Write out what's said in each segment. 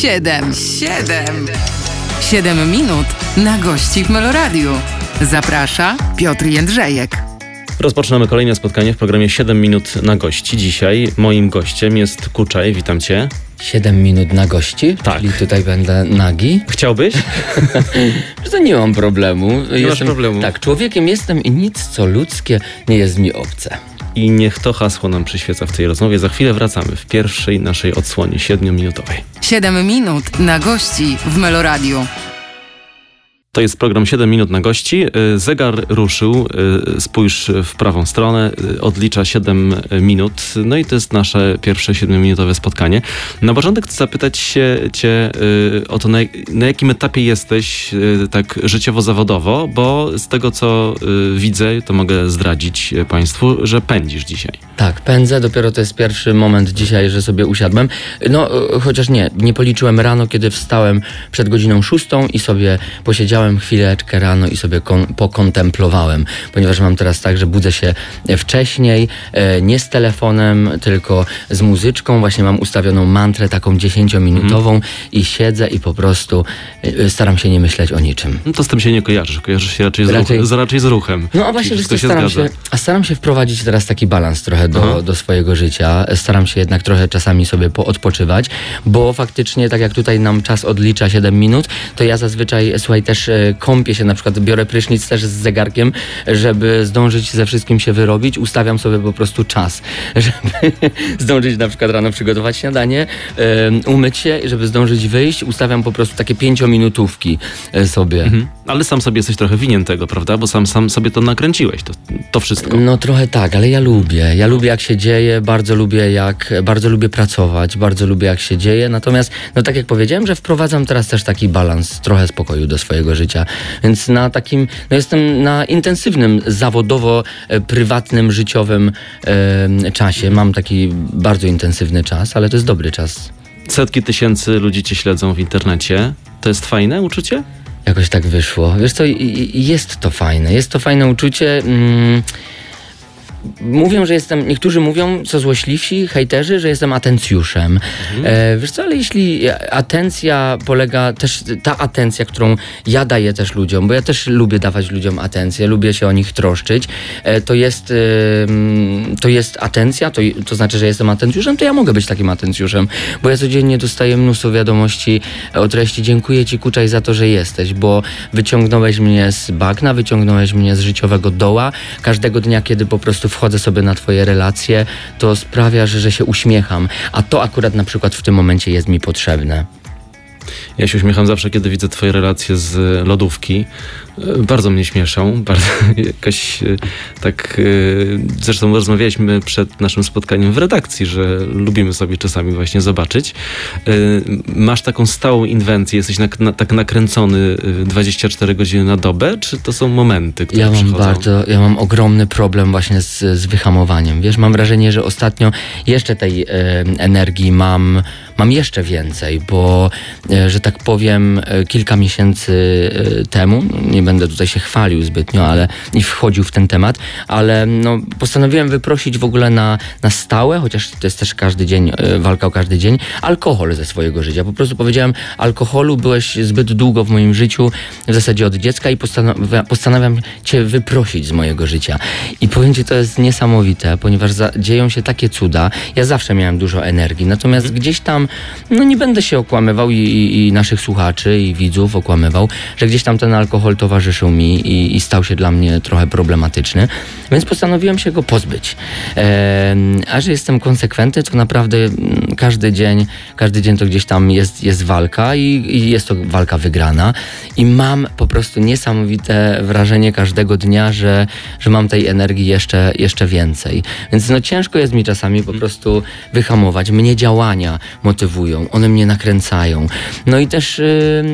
Siedem, siedem, siedem minut na gości w Meloradiu. Zaprasza Piotr Jędrzejek. Rozpoczynamy kolejne spotkanie w programie 7 minut na gości. Dzisiaj moim gościem jest Kuczaj, witam cię. 7 minut na gości? Tak. Czyli tutaj będę nagi? Chciałbyś? Że to nie mam problemu. Nie masz problemu. Tak, człowiekiem jestem i nic co ludzkie nie jest mi obce. I niech to hasło nam przyświeca w tej rozmowie. Za chwilę wracamy w pierwszej naszej odsłonie 7-minutowej. Siedem minut na gości w Meloradiu. To jest program 7 minut na gości. Y, Zegar ruszył, y, spójrz w prawą stronę, y, odlicza 7 minut. No i to jest nasze pierwsze 7-minutowe spotkanie. Na początek chcę zapytać się cię o to, na, jakim etapie jesteś tak życiowo-zawodowo, bo z tego co widzę, to mogę zdradzić Państwu, że pędzisz dzisiaj. Tak, pędzę, dopiero to jest pierwszy moment dzisiaj, że sobie usiadłem. No, chociaż nie, nie policzyłem rano, kiedy wstałem przed godziną szóstą i sobie posiedziałem chwileczkę rano i sobie kon- pokontemplowałem, ponieważ mam teraz tak, że budzę się wcześniej, e, nie z telefonem, tylko z muzyczką. Właśnie mam ustawioną mantrę taką dziesięciominutową i siedzę i po prostu e, staram się nie myśleć o niczym. No to z tym się nie kojarzysz, kojarzysz się raczej z, Raczej- Ruch, z, raczej z ruchem. No a właśnie, wszystko staram zgadza. się, a staram się wprowadzić teraz taki balans trochę Aha. do, do swojego życia. Staram się jednak trochę czasami sobie poodpoczywać, bo faktycznie, tak jak tutaj nam czas odlicza 7 minut, to ja zazwyczaj, słuchaj, też e, kąpię się, na przykład biorę prysznic też z zegarkiem, żeby zdążyć ze wszystkim się wyrobić, ustawiam sobie po prostu czas, żeby zdążyć na przykład rano przygotować śniadanie, umyć się, żeby zdążyć wyjść, ustawiam po prostu takie pięciominutówki e, sobie. Mhm. Ale sam sobie jesteś trochę winien tego, prawda? Bo sam, sam sobie to nakręciłeś, to, to wszystko. No trochę tak, ale ja lubię. Ja lubię jak się dzieje, bardzo lubię jak, bardzo lubię pracować, bardzo lubię jak się dzieje. Natomiast, no tak jak powiedziałem, że wprowadzam teraz też taki balans, trochę spokoju do swojego życia. Więc na takim, no jestem na intensywnym, zawodowo, e, prywatnym, życiowym e, czasie. Mam taki bardzo intensywny czas, ale to jest dobry czas. Setki tysięcy ludzi cię śledzą w internecie. To jest fajne uczucie? Jakoś tak wyszło. Wiesz co, jest to fajne. Jest to fajne uczucie. Mm, Mówią, że jestem, niektórzy mówią, co złośliwsi, hejterzy, że jestem atencjuszem. E, wiesz co, ale jeśli atencja polega, też ta atencja, którą ja daję też ludziom, bo ja też lubię dawać ludziom atencję, lubię się o nich troszczyć, e, to jest, em, to jest atencja, to, to znaczy, że jestem atencjuszem, to ja mogę być takim atencjuszem, bo ja codziennie dostaję mnóstwo wiadomości o treści, dziękuję ci Kuczaj za to, że jesteś, bo wyciągnąłeś mnie z bagna, wyciągnąłeś mnie z życiowego doła, każdego dnia, kiedy po prostu wchodzę sobie na twoje relacje, to sprawia, że, że się uśmiecham, a to akurat na przykład w tym momencie jest mi potrzebne. Ja się uśmiecham zawsze, kiedy widzę twoje relacje z lodówki. E, Bardzo mnie śmieszą, bardzo jakoś e, tak. e, Zresztą rozmawialiśmy przed naszym spotkaniem w redakcji, że lubimy sobie czasami właśnie zobaczyć. Masz taką stałą inwencję, jesteś nak- na, tak nakręcony e, 24 godziny na dobę, czy to są momenty, które Ja mam przychodzą? bardzo, ja mam ogromny problem właśnie z, z wyhamowaniem. Wiesz, mam wrażenie, że ostatnio jeszcze tej energii mam, mam jeszcze więcej, bo, że tak powiem, kilka miesięcy temu, nie będę tutaj się chwalił zbytnio, ale i wchodził w ten temat, ale no, postanowiłem wyprosić w ogóle na, na stałe, chociaż to jest też każdy dzień, e, walka o każdy dzień, alkohol ze swojego życia. Po prostu powiedziałem, alkoholu byłeś zbyt długo w moim życiu, w zasadzie od dziecka i postanawia, postanawiam cię wyprosić z mojego życia. I powiem ci, to jest niesamowite, ponieważ dzieją się takie cuda. Ja zawsze miałem dużo energii, natomiast gdzieś tam, no nie będę się okłamywał i, i, i naszych słuchaczy i widzów okłamywał, że gdzieś tam ten alkohol towarzyszył mi i, i stał się dla mnie trochę problematyczny, więc postanowiłem się go pozbyć. Em, a że jestem konsekwentny, to naprawdę mm, każdy dzień, każdy dzień to gdzieś tam jest, jest walka i, i jest to walka wygrana i mam po prostu niesamowite wrażenie każdego dnia, że, że mam tej energii jeszcze, jeszcze więcej. Więc no ciężko jest mi czasami po prostu wyhamować. Mnie działania motywują, one mnie nakręcają. No i też y,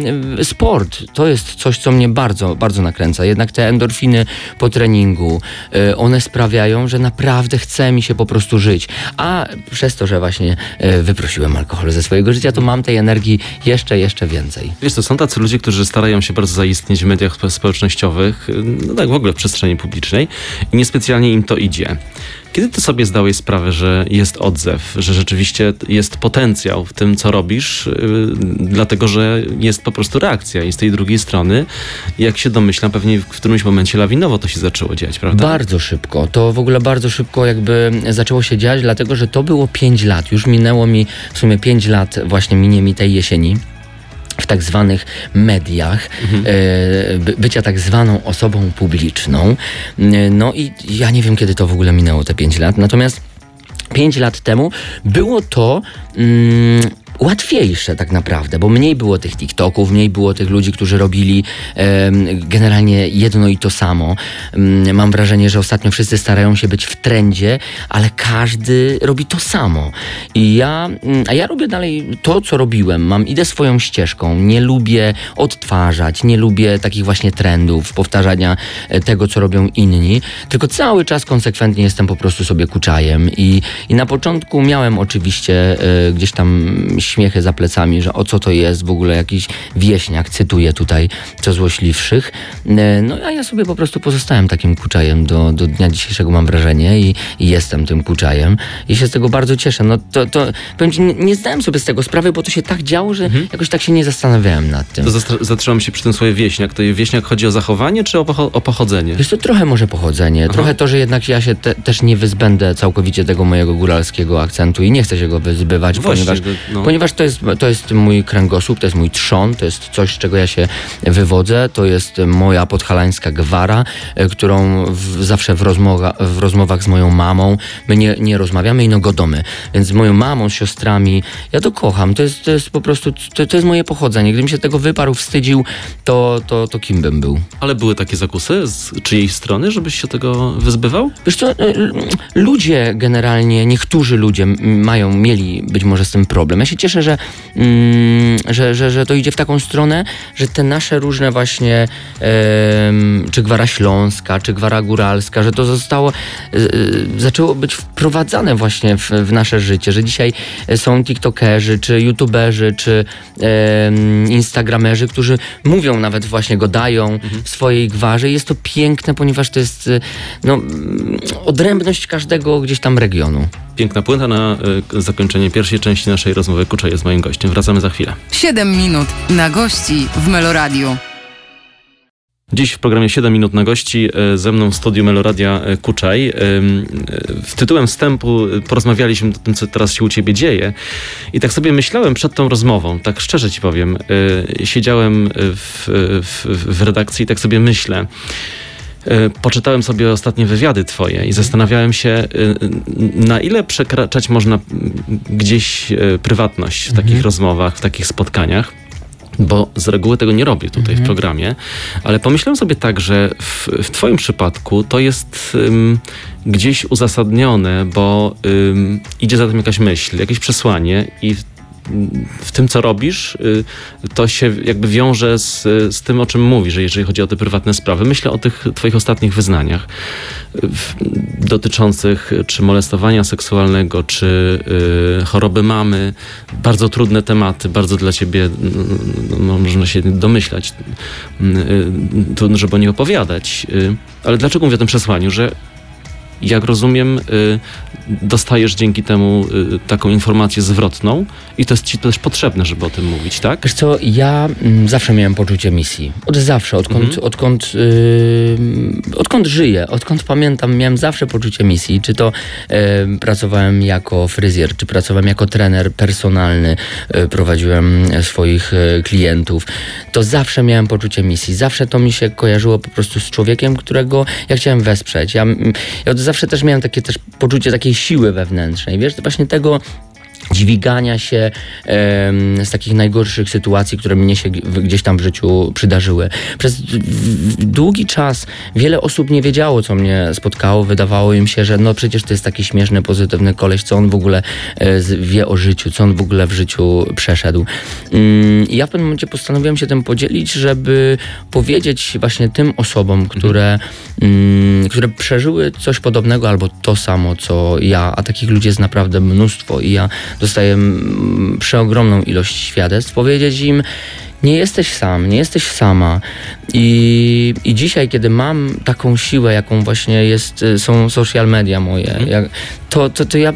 sport to jest coś, co mnie bardzo bardzo, nakręca. Jednak te endorfiny po treningu, y, one sprawiają, że naprawdę chce mi się po prostu żyć. A przez to, że właśnie y, wyprosiłem alkohol ze swojego życia, to mam tej energii jeszcze, jeszcze więcej. Wiesz, to są tacy ludzie, którzy starają się bardzo zaistnieć w mediach społecznościowych, no tak w ogóle w przestrzeni publicznej i niespecjalnie im to idzie. Kiedy ty sobie zdałeś sprawę, że jest odzew, że rzeczywiście jest potencjał w tym, co robisz, yy, dlatego że jest po prostu reakcja i z tej drugiej strony, jak się domyślam, pewnie w którymś momencie lawinowo to się zaczęło dziać, prawda? Bardzo szybko. To w ogóle bardzo szybko jakby zaczęło się dziać, dlatego że to było 5 lat. Już minęło mi w sumie 5 lat, właśnie minie mi tej jesieni w tak zwanych mediach, e, by, bycia tak zwaną osobą publiczną. E, No i ja nie wiem, kiedy to w ogóle minęło te 5 lat, natomiast 5 lat temu było to mm, łatwiejsze tak naprawdę, bo mniej było tych TikToków, mniej było tych ludzi, którzy robili em, generalnie jedno i to samo. Mm, mam wrażenie, że ostatnio wszyscy starają się być w trendzie, ale każdy robi to samo. I ja, mm, a ja robię dalej to, co robiłem. Mam, idę swoją ścieżką. Nie lubię odtwarzać, nie lubię takich właśnie trendów, powtarzania e, tego, co robią inni, tylko cały czas konsekwentnie jestem po prostu sobie kuczajem i, i na początku miałem oczywiście e, gdzieś tam śmiechy za plecami, że o co to jest w ogóle jakiś wieśniak, cytuję tutaj co złośliwszych. E, No a ja sobie po prostu pozostałem takim kuczajem do, do dnia dzisiejszego mam wrażenie i, i jestem tym kuczajem i się z tego bardzo cieszę. No to, to powiem ci, nie, nie zdałem sobie z tego sprawy, bo to się tak działo, że jakoś tak się nie zastanawiałem nad tym. To zatrzymam się przy tym słowie wieśniak. To wieśniak chodzi o zachowanie czy o, pocho- o pochodzenie? Wiesz, to trochę może pochodzenie, trochę to, że jednak ja się te, też nie wyzbędę całkowicie tego mojego góralskiego akcentu i nie chcę się go wyzbywać, Właśnie, ponieważ, no. ponieważ to, jest, to jest mój kręgosłup, to jest mój trzon, to jest coś, z czego ja się wywodzę, to jest moja podhalańska gwara, e, którą w, zawsze w, rozmowa, w rozmowach z moją mamą, my nie, nie rozmawiamy i no godomy, więc z moją mamą, z siostrami, ja to kocham, to jest, to jest po prostu, to, to jest moje pochodzenie, gdybym się tego wyparł, wstydził, to, to, to kim bym był? Ale były takie zakusy z czyjejś strony, żebyś się tego wyzbywał? Wiesz co, l- ludzie generalnie, niektórzy ludzie mają, mieli być może z tym problem. Ja się cieszę, że, mm, że, że, że to idzie w taką stronę, że te nasze różne właśnie, em, czy gwara śląska, czy gwara góralska, że to zostało, e, e, zaczęło być wprowadzane właśnie w, w nasze życie, że dzisiaj są tiktokerzy, czy youtuberzy, czy em, instagramerzy, którzy mówią nawet właśnie, go dają w swojej gwarze. Jest to piękne, ponieważ to jest e, no, odrębność każdego gdzieś tam regionu. Piękna puenta na zakończenie pierwszej części naszej rozmowy. Kucza jest moim gościem. Wracamy za chwilę. 7 minut na gości w Meloradiu. Dziś w programie 7 minut na gości e, ze mną w studiu Meloradia e, Kuczaj. E, W tytułem wstępu porozmawialiśmy o tym, co teraz się u ciebie dzieje. I tak sobie myślałem przed tą rozmową, tak szczerze ci powiem, siedziałem w, w, w redakcji i tak sobie myślę. E, Poczytałem sobie ostatnie wywiady twoje i zastanawiałem się, e, na ile przekraczać można gdzieś e, prywatność w takich rozmowach, w takich spotkaniach bo z reguły tego nie robię tutaj w programie, ale pomyślałem sobie tak, że w, w Twoim przypadku to jest ym, gdzieś uzasadnione, bo ym, idzie za tym jakaś myśl, jakieś przesłanie i w, tym, co robisz, y, to się jakby wiąże z, z tym, o czym mówisz, że jeżeli chodzi o te prywatne sprawy. Myślę o tych Twoich ostatnich wyznaniach dotyczących czy molestowania seksualnego, czy y, choroby mamy. Bardzo trudne tematy, bardzo dla Ciebie, no, można się domyślać, y, trudno, żeby o nich opowiadać. Ale dlaczego mówię o tym przesłaniu, że jak rozumiem, y, dostajesz dzięki temu y, taką informację zwrotną i to jest ci też potrzebne, żeby o tym mówić, tak? Wiesz co, ja mm, zawsze miałem poczucie misji. Od zawsze, odkąd, odkąd, yy, odkąd żyję, odkąd pamiętam, miałem zawsze poczucie misji. Czy to yy, pracowałem jako fryzjer, czy pracowałem jako trener personalny, yy, prowadziłem e, swoich yy, klientów, to zawsze miałem poczucie misji. Zawsze to mi się kojarzyło po prostu z człowiekiem, którego ja chciałem wesprzeć. Ja, mm, ja od zawsze też miałem takie też poczucie takiej siły wewnętrznej, wiesz, właśnie tego, dźwigania się em, z takich najgorszych sytuacji, które mnie się gdzieś tam w życiu przydarzyły. Przez długi czas wiele osób nie wiedziało, co mnie spotkało. Wydawało im się, że no przecież to jest taki śmieszny, pozytywny koleś, co on w ogóle e, wie o życiu, co on w ogóle w życiu przeszedł. I ja w pewnym momencie postanowiłem się tym podzielić, żeby powiedzieć właśnie tym osobom, które, mm, które przeżyły coś podobnego albo to samo, co ja, a takich ludzi jest naprawdę mnóstwo i ja dostaję mm, przeogromną ilość świadectw, powiedzieć im, nie jesteś sam, nie jesteś sama. I, I dzisiaj, kiedy mam taką siłę, jaką właśnie jest, y, są social media moje, jak, to, to, to ja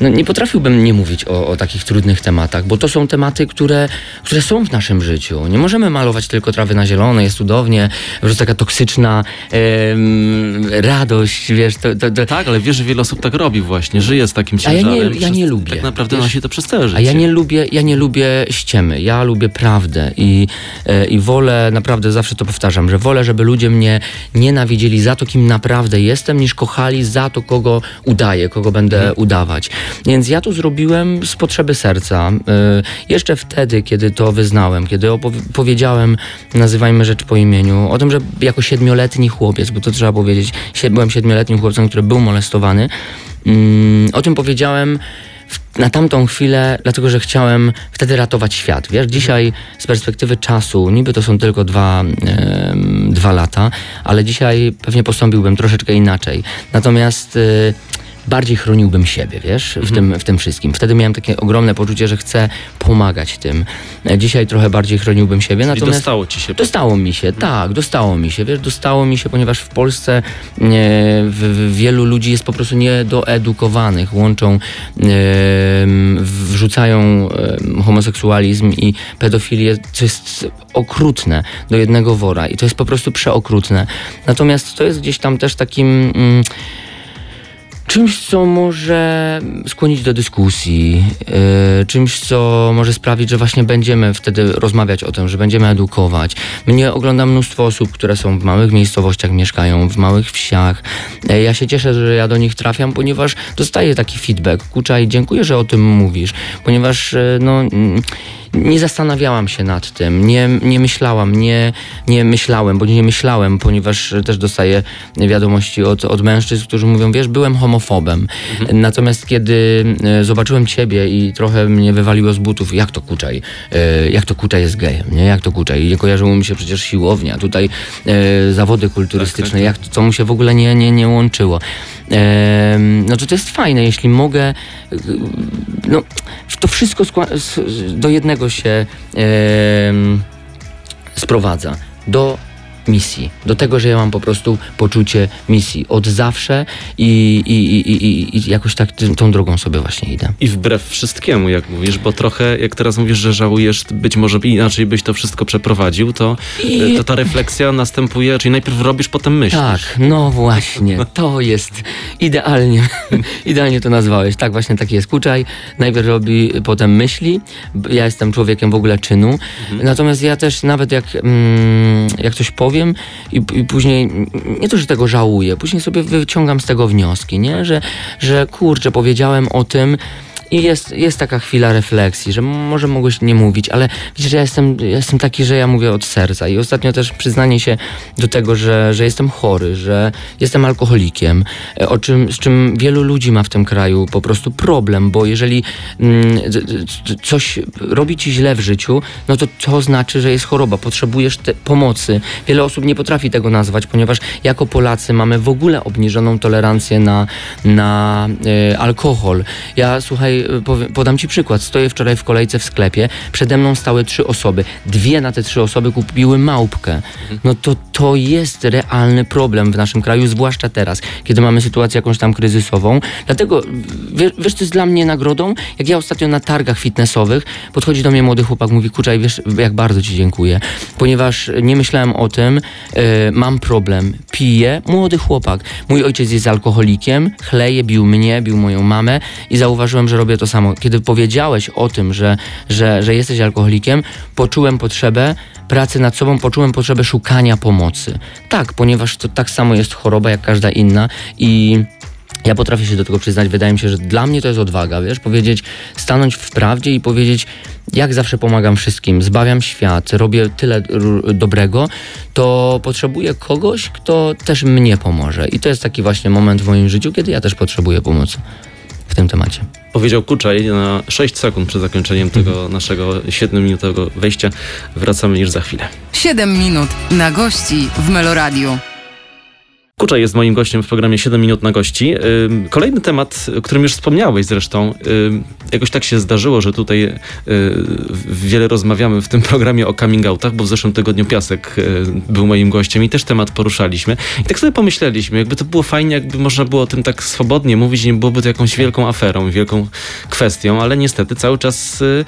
no, nie potrafiłbym nie mówić o, o takich trudnych tematach, bo to są tematy, które, które są w naszym życiu. Nie możemy malować tylko trawy na zielono, jest cudownie, po prostu taka toksyczna em, radość, wiesz, to, to, to, Tak, ale wiesz, że wiele osób tak robi właśnie, żyje z takim A ja nie- ciężarem. ja nie przez- lubię. Tak naprawdę Wiesz, nosi to przez całe życie. A ja nie lubię, ja nie lubię ściemy, ja lubię prawdę i, e, i wolę, naprawdę zawsze to powtarzam, że wolę, żeby ludzie mnie nienawidzieli za to, kim naprawdę jestem, niż kochali za to, kogo udaję, kogo będę udawać. Więc ja to zrobiłem z potrzeby serca. E, Jeszcze wtedy, kiedy to wyznałem, kiedy powiedziałem, nazywajmy rzecz po imieniu, o tym, że jako siedmioletni chłopiec, bo to trzeba powiedzieć, byłem siedmioletnim chłopcem, który był molestowany, mm, o tym powiedziałem na tamtą chwilę, dlatego że chciałem wtedy ratować świat. Wiesz, dzisiaj z perspektywy czasu, niby to są tylko dwa, em, dwa lata, ale dzisiaj pewnie postąpiłbym troszeczkę inaczej. Natomiast y, bardziej chroniłbym siebie, wiesz, w, tym, w tym wszystkim. Wtedy miałem takie ogromne poczucie, że chcę pomagać tym. Dzisiaj trochę bardziej chroniłbym siebie, I natomiast... dostało ci się. Dostało mi się, tak, dostało mi się, wiesz, dostało mi się, ponieważ w Polsce e, w, wielu ludzi jest po prostu niedoedukowanych, łączą, e, wrzucają e, homoseksualizm i pedofilię, co jest okrutne do jednego wora i to jest po prostu przeokrutne. Natomiast to jest gdzieś tam też takim... Mm, czymś, co może skłonić do dyskusji, yy, czymś, co może sprawić, że właśnie będziemy wtedy rozmawiać o tym, że będziemy edukować. Mnie ogląda mnóstwo osób, które są w małych miejscowościach, mieszkają w małych wsiach. E, Ja się cieszę, że ja do nich trafiam, ponieważ dostaję taki feedback. Kuczaj, dziękuję, że o tym mówisz, ponieważ e, no... nie zastanawiałam się nad tym, nie, nie myślałam, nie, nie myślałem, bo nie myślałem, ponieważ też dostaję wiadomości od, od mężczyzn, którzy mówią, wiesz, byłem homofobem. Natomiast kiedy e, zobaczyłem ciebie i trochę mnie wywaliło z butów, jak to kuczaj, e, jak to kuczaj jest gejem, nie? Jak to kuczaj? Nie kojarzyło mi się przecież siłownia, tutaj e, zawody kulturystyczne, tak, jak to, co mu się w ogóle nie, nie, nie łączyło. No to jest fajne, jeśli mogę, y, no to wszystko do jednego się sprowadza. Do misji. Do tego, że ja mam po prostu poczucie misji od zawsze i, i, i, i, i jakoś tak ty- tą drogą sobie właśnie idę. I wbrew wszystkiemu, jak mówisz, bo trochę, jak teraz mówisz, że żałujesz, być może inaczej byś to wszystko przeprowadził, to, I- to ta refleksja następuje, czyli najpierw robisz, potem myślisz. Tak, no właśnie, to jest idealnie, idealnie to nazwałeś. Tak, właśnie taki jest Kuczaj. Najpierw robi, potem myśli. Ja jestem człowiekiem w ogóle czynu. Natomiast ja też nawet jak, mm, jak coś powiem i, i później, nie to, że tego żałuję, później sobie wyciągam z tego wnioski, nie? Że, że kurczę, powiedziałem o tym, i jest, jest taka chwila refleksji, że może mogłeś nie mówić, ale widzisz, ja jestem, ja jestem taki, że ja mówię od serca. I ostatnio też przyznanie się do tego, że, że jestem chory, że jestem alkoholikiem, e, o czym, z czym wielu ludzi ma w tym kraju po prostu problem, bo jeżeli mm, coś robi ci źle w życiu, no to to znaczy, że jest choroba, potrzebujesz pomocy. Wiele osób nie potrafi tego nazwać, ponieważ jako Polacy mamy w ogóle obniżoną tolerancję na, na e, alkohol. Ja słuchaj, powiem, podam ci przykład. Stoję wczoraj w kolejce w sklepie, przede mną stały trzy osoby. Dwie na te trzy osoby kupiły małpkę. No to to jest realny problem w naszym kraju, zwłaszcza teraz, kiedy mamy sytuację jakąś tam kryzysową. Dlatego, wiesz, co jest dla mnie nagrodą? Jak ja ostatnio na targach fitnessowych podchodzi do mnie młody chłopak, mówi, kurczaj, wiesz, jak bardzo ci dziękuję, ponieważ nie myślałem o tym, e, mam problem, piję, młody chłopak. Mój ojciec jest alkoholikiem, chleje, bił mnie, bił moją mamę i zauważyłem, że robię to samo. Kiedy powiedziałeś o tym, że, że, że jesteś alkoholikiem, poczułem potrzebę pracy nad sobą, poczułem potrzebę szukania pomocy. Tak, ponieważ to tak samo jest choroba jak każda inna i Ja potrafię się do tego przyznać. Wydaje mi się, że dla mnie to jest odwaga, wiesz, powiedzieć, stanąć w prawdzie i powiedzieć, jak zawsze pomagam wszystkim, zbawiam świat, robię tyle dobrego, to potrzebuję kogoś, kto też mnie pomoże. I to jest taki właśnie moment w moim życiu, kiedy ja też potrzebuję pomocy w tym temacie. Powiedział Kuczaj na 6 sekund przed zakończeniem tego naszego 7-minutowego wejścia. Wracamy już za chwilę. 7 minut na gości w Meloradiu. Kuczaj jest moim gościem w programie 7 minut na gości. Kolejny temat, o którym już wspomniałeś zresztą, jakoś tak się zdarzyło, że tutaj y, wiele rozmawiamy w tym programie o coming outach, bo w zeszłym tygodniu Piasek y, był moim gościem i też temat poruszaliśmy. I tak sobie pomyśleliśmy, jakby to było fajnie, jakby można było o tym tak swobodnie mówić, nie byłoby to jakąś wielką aferą wielką kwestią, ale niestety cały czas y,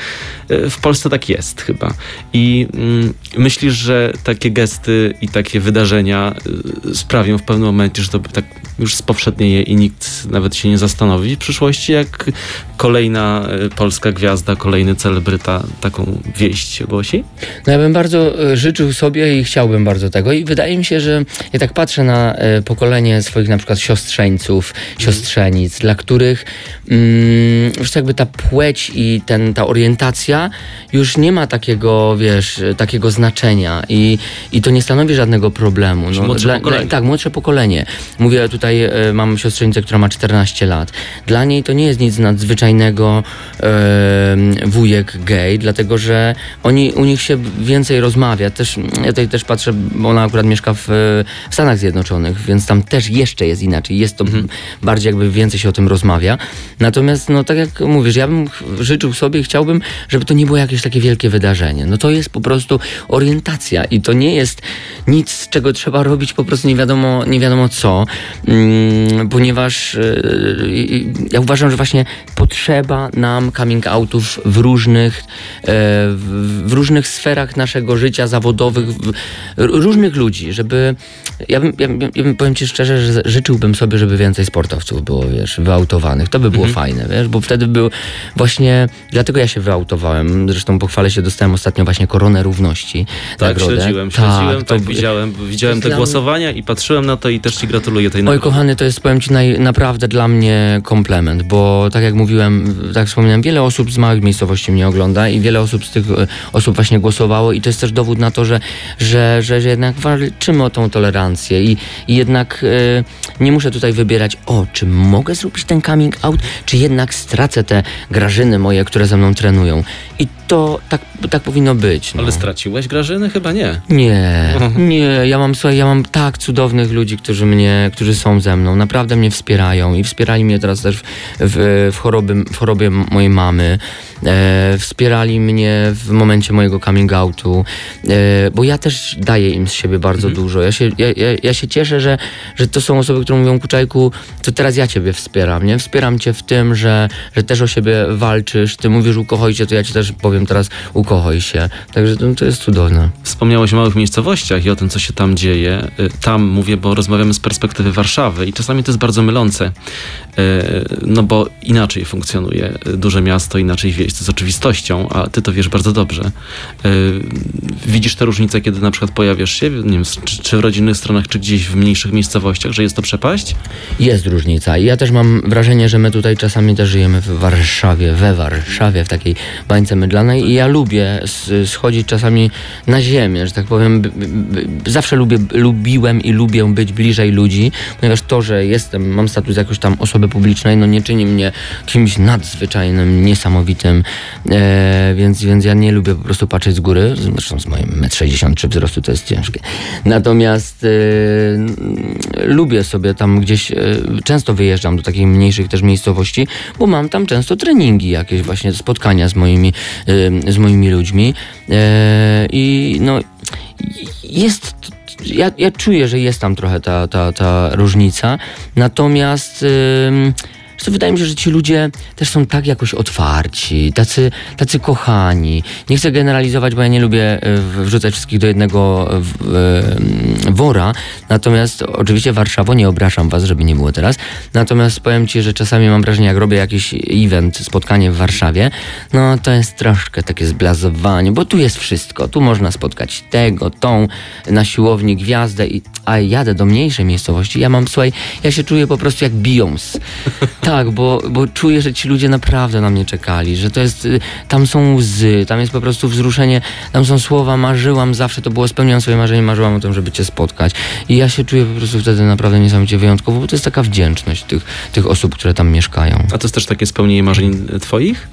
w Polsce tak jest chyba. I mm, myślisz, że takie gesty i takie wydarzenia y, sprawią w pewnym momencie, że to tak już spowszednieje i nikt nawet się nie zastanowi w przyszłości, jak kolejna y, polska gwiazda, kolejny celebryta taką wieść głosi? No ja bym bardzo e, życzył sobie i chciałbym bardzo tego i wydaje mi się, że ja tak patrzę na pokolenie swoich na przykład siostrzeńców, siostrzenic, dla których mm, już jakby ta płeć i ten, ta orientacja już nie ma takiego, wiesz, takiego znaczenia i, i to nie stanowi żadnego problemu. Czyli młodsze pokolenie. tak, młodsze pokolenie. Mówię tutaj, e, mam siostrzenicę, która ma 14 lat. Dla niej to nie jest nic nadzwyczajnego e, wujek gay, dlatego że oni, u nich się więcej rozmawia. Też, ja tutaj też patrzę, bo ona akurat mieszka w, w Stanach Zjednoczonych, więc tam też jeszcze jest inaczej. Jest to bardziej jakby więcej się o tym rozmawia. Natomiast, no tak jak mówisz, ja bym życzył sobie i chciałbym, żeby to nie było jakieś takie wielkie wydarzenie. No to jest po prostu orientacja i to nie jest nic, czego trzeba robić po prostu nie wiadomo, nie wiadomo co, mm, ponieważ yy, ja uważam, że właśnie potrzeba nam coming outów w różnych, e, w, różnych sferach naszego życia zawodowych, różnych ludzi, żeby ja bym, ja, ja bym powiem ci szczerze, że życzyłbym sobie, żeby więcej sportowców było, wiesz, wyautowanych. To by było fajne, wiesz, bo wtedy był właśnie, dlatego ja się wyautowałem. Zresztą pochwalę się, dostałem ostatnio właśnie koronę równości. Tak, nagrodę. śledziłem, śledziłem, tak, to- widziałem, widziałem te głosowania i patrzyłem na to i też ci gratuluję tej Oj, nagrody. kochany, to jest, powiem ci, naj, naprawdę dla mnie komplement, bo tak jak mówiłem, tak jak wspomniałem, wiele osób z małych miejscowości mnie ogląda i wiele osób z tych e, osób właśnie głosowało i to jest też dowód na to, że, że, że, że jednak walczymy o tą tolerancję i, i jednak e, nie muszę tutaj wybierać, o, czy mogę zrobić ten coming out, czy jednak stracę te grażyny moje, które ze mną trenują. I to tak, tak powinno być. No. Ale straciłeś Grażyny? Chyba nie. Nie, nie, ja mam, słuchaj, ja mam tak cudownych ludzi, którzy mnie, którzy są ze mną, naprawdę mnie wspierają i wspierali mnie teraz też w, w, chorobie, w chorobie mojej mamy, e, wspierali mnie w momencie mojego coming outu, e, bo ja też daję im z siebie bardzo dużo. Ja się, ja, ja, ja się cieszę, że, że to są osoby, które mówią, Kuczajku, to teraz ja ciebie wspieram, nie? Wspieram cię w tym, że, że też o siebie walczysz, ty mówisz ukochaj się, to ja ci też powiem teraz ukochaj się. Także to, to jest cudowne. Wspomniałeś o małych miejscowościach i o tym, co się tam dzieje. Y, Tam mówię, bo rozmawiamy z perspektywy Warszawy i czasami to jest bardzo mylące, Y, no bo inaczej funkcjonuje duże miasto, inaczej wieś. To jest oczywistością, a ty to wiesz bardzo dobrze. Widzisz te różnice, kiedy na przykład pojawiasz się, nie wiem, czy, czy w rodzinnych stronach, czy gdzieś w mniejszych miejscowościach, że jest to przepaść? Jest różnica ja też mam wrażenie, że my tutaj czasami też żyjemy w Warszawie, we Warszawie, w takiej bańce mydlanej i ja lubię schodzić czasami na ziemię, że tak powiem. Zawsze lubię, lubiłem i lubię być bliżej ludzi, ponieważ to, że jestem, mam status jakoś tam osoby publicznej, no nie czyni mnie kimś nadzwyczajnym, niesamowitym, e, więc, więc ja nie lubię po prostu patrzeć z góry, zresztą z moim 1,63 m wzrostu to jest ciężkie. Natomiast mm, lubię sobie tam gdzieś, e, często wyjeżdżam do takich mniejszych też miejscowości, bo mam tam często treningi, jakieś właśnie spotkania z moimi, e, z moimi ludźmi i no jest ja, ja czuję, że jest tam trochę ta, ta, ta różnica, natomiast to wydaje mi się, że ci ludzie też są tak jakoś otwarci, tacy, tacy kochani. Nie chcę generalizować, bo ja nie lubię e, wrzucać wszystkich do jednego e, e, wora. Natomiast oczywiście Warszawo, nie obrażam was, żeby nie było teraz. Natomiast powiem ci, że czasami mam wrażenie, jak robię jakiś event, spotkanie w Warszawie, no to jest troszkę takie zblazowanie, bo tu jest wszystko. Tu można spotkać tego, tą, na siłowni gwiazdę, i, a jadę do mniejszej miejscowości. Ja mam, słuchaj, ja się czuję po prostu jak Beyoncé. Tak, bo, bo czuję, że ci ludzie naprawdę na mnie czekali, że to jest, y, tam są łzy, tam jest po prostu wzruszenie, tam są słowa, marzyłam zawsze, to było, spełniłam swoje marzenie, marzyłam o tym, żeby cię spotkać. I ja się czuję po prostu wtedy naprawdę niesamowicie wyjątkowo, bo to jest taka wdzięczność tych, tych osób, które tam mieszkają. A to jest też takie spełnienie marzeń twoich?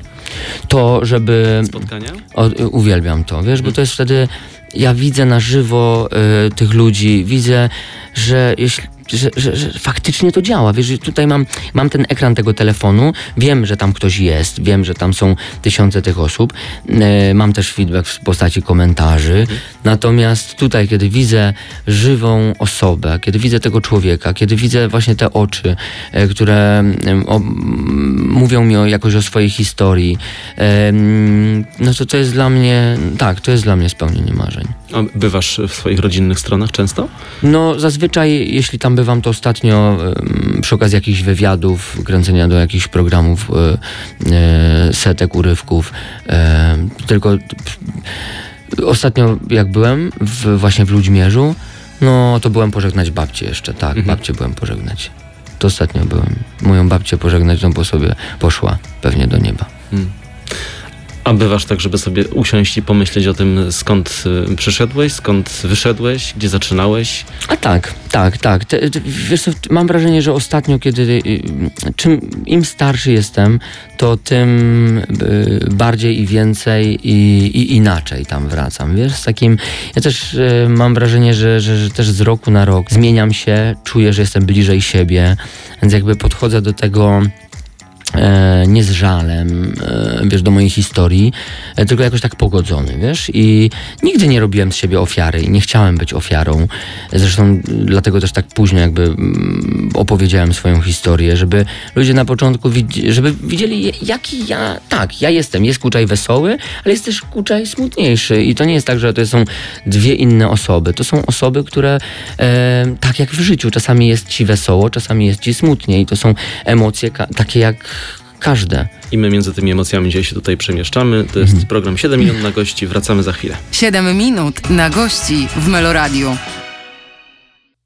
To, żeby... Spotkania? O, uwielbiam to, wiesz, bo to jest wtedy, ja widzę na żywo y, tych ludzi, widzę, że jeśli że, że, że faktycznie to działa. Wiesz, że tutaj mam, mam ten ekran tego telefonu, wiem, że tam ktoś jest, wiem, że tam są tysiące tych osób, e, mam też feedback w postaci komentarzy. Natomiast tutaj, kiedy widzę żywą osobę, kiedy widzę tego człowieka, kiedy widzę właśnie te oczy, e, które o, mówią mi o, jakoś o swojej historii, em, no to to jest dla mnie, tak, to jest dla mnie spełnienie marzeń. A bywasz w swoich rodzinnych stronach często? No, zazwyczaj, jeśli tam bywam, to ostatnio przy okazji jakichś wywiadów, kręcenia do jakichś programów, e, e, setek, urywków, tylko ostatnio jak byłem w, właśnie w Ludźmierzu, no to byłem pożegnać babcię jeszcze, tak, Mhm. babcię byłem pożegnać. To ostatnio byłem. Moją babcię pożegnać, no bo sobie poszła pewnie do nieba. Hmm. A bywasz tak, żeby sobie usiąść i pomyśleć o tym, skąd y, przyszedłeś, skąd wyszedłeś, gdzie zaczynałeś? A tak, tak, tak. Te, te, wiesz co, mam wrażenie, że ostatnio, kiedy y, czym im starszy jestem, to tym y, bardziej i więcej i, i inaczej tam wracam. Wiesz, z takim. Ja też mam wrażenie, że, że, że też z roku na rok zmieniam się, czuję, że jestem bliżej siebie, więc jakby podchodzę do tego. E, nie z żalem, e, wiesz, do mojej historii, e, tylko jakoś tak pogodzony, wiesz, i nigdy nie robiłem z siebie ofiary nie chciałem być ofiarą. Zresztą dlatego też tak późno jakby mm, opowiedziałem swoją historię, żeby ludzie na początku, żeby widzieli jaki ja, tak, ja jestem, jest Kuczaj wesoły, ale jest też Kuczaj smutniejszy. I to nie jest tak, że to są dwie inne osoby, to są osoby, które e, tak jak w życiu, czasami jest ci wesoło, czasami jest ci smutnie. I to są emocje takie jak każde. I my między tymi emocjami dzisiaj się tutaj przemieszczamy. To jest program 7 minut na gości. Wracamy za chwilę. 7 minut na gości w Meloradiu.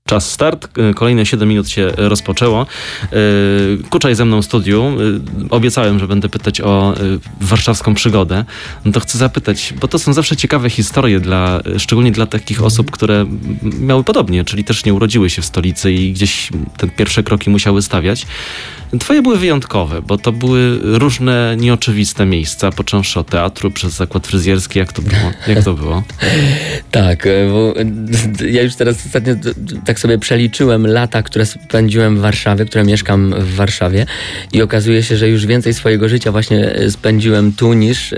Czas start. Y, Kolejne 7 minut się rozpoczęło. Y, Kuczaj ze mną w studiu. Y, Obiecałem, że będę pytać o warszawską przygodę. No to chcę zapytać, bo to są zawsze ciekawe historie, dla, szczególnie dla takich osób, które miały podobnie, czyli też nie urodziły się w stolicy i gdzieś te pierwsze kroki musiały stawiać. Twoje były wyjątkowe, bo to były różne nieoczywiste miejsca, począwszy od teatru, przez zakład fryzjerski. Jak to było? Jak to było? Tak, e, bo e, ja już teraz ostatnio tak sobie przeliczyłem lata, które spędziłem w Warszawie, które mieszkam w Warszawie i okazuje się, że już więcej swojego życia właśnie e, spędziłem tu niż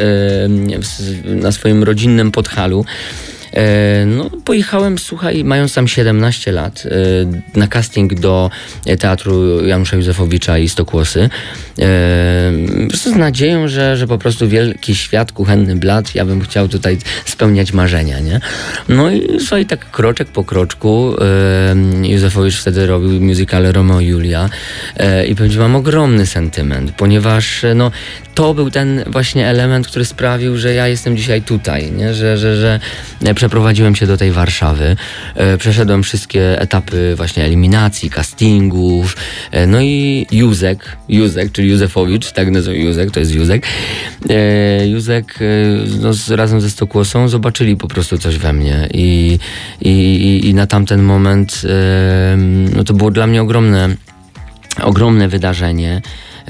na swoim rodzinnym Podhalu. E, No, pojechałem, słuchaj, mając tam 17 lat, e, na casting do teatru Janusza Józefowicza i Stokłosy. E, z nadzieją, że, że po prostu wielki świat, kuchenny blat, ja bym chciał tutaj spełniać marzenia, nie? No i słuchaj, tak kroczek po kroczku Józefowicz wtedy robił musicale Romeo i Julia i powiem ci, mam ogromny sentyment, ponieważ no, to był ten właśnie element, który sprawił, że ja jestem dzisiaj tutaj, nie? Że, że, że przeprowadziłem się do tej Warszawy, e, przeszedłem wszystkie etapy właśnie eliminacji, castingów, e, no i Józek, Józek, czyli Józefowicz, tak nazywa Józek, to jest Józek. E, Józek no, razem ze Stokłosą zobaczyli po prostu coś we mnie. I, i, i, na tamten moment no, to było dla mnie ogromne ogromne wydarzenie,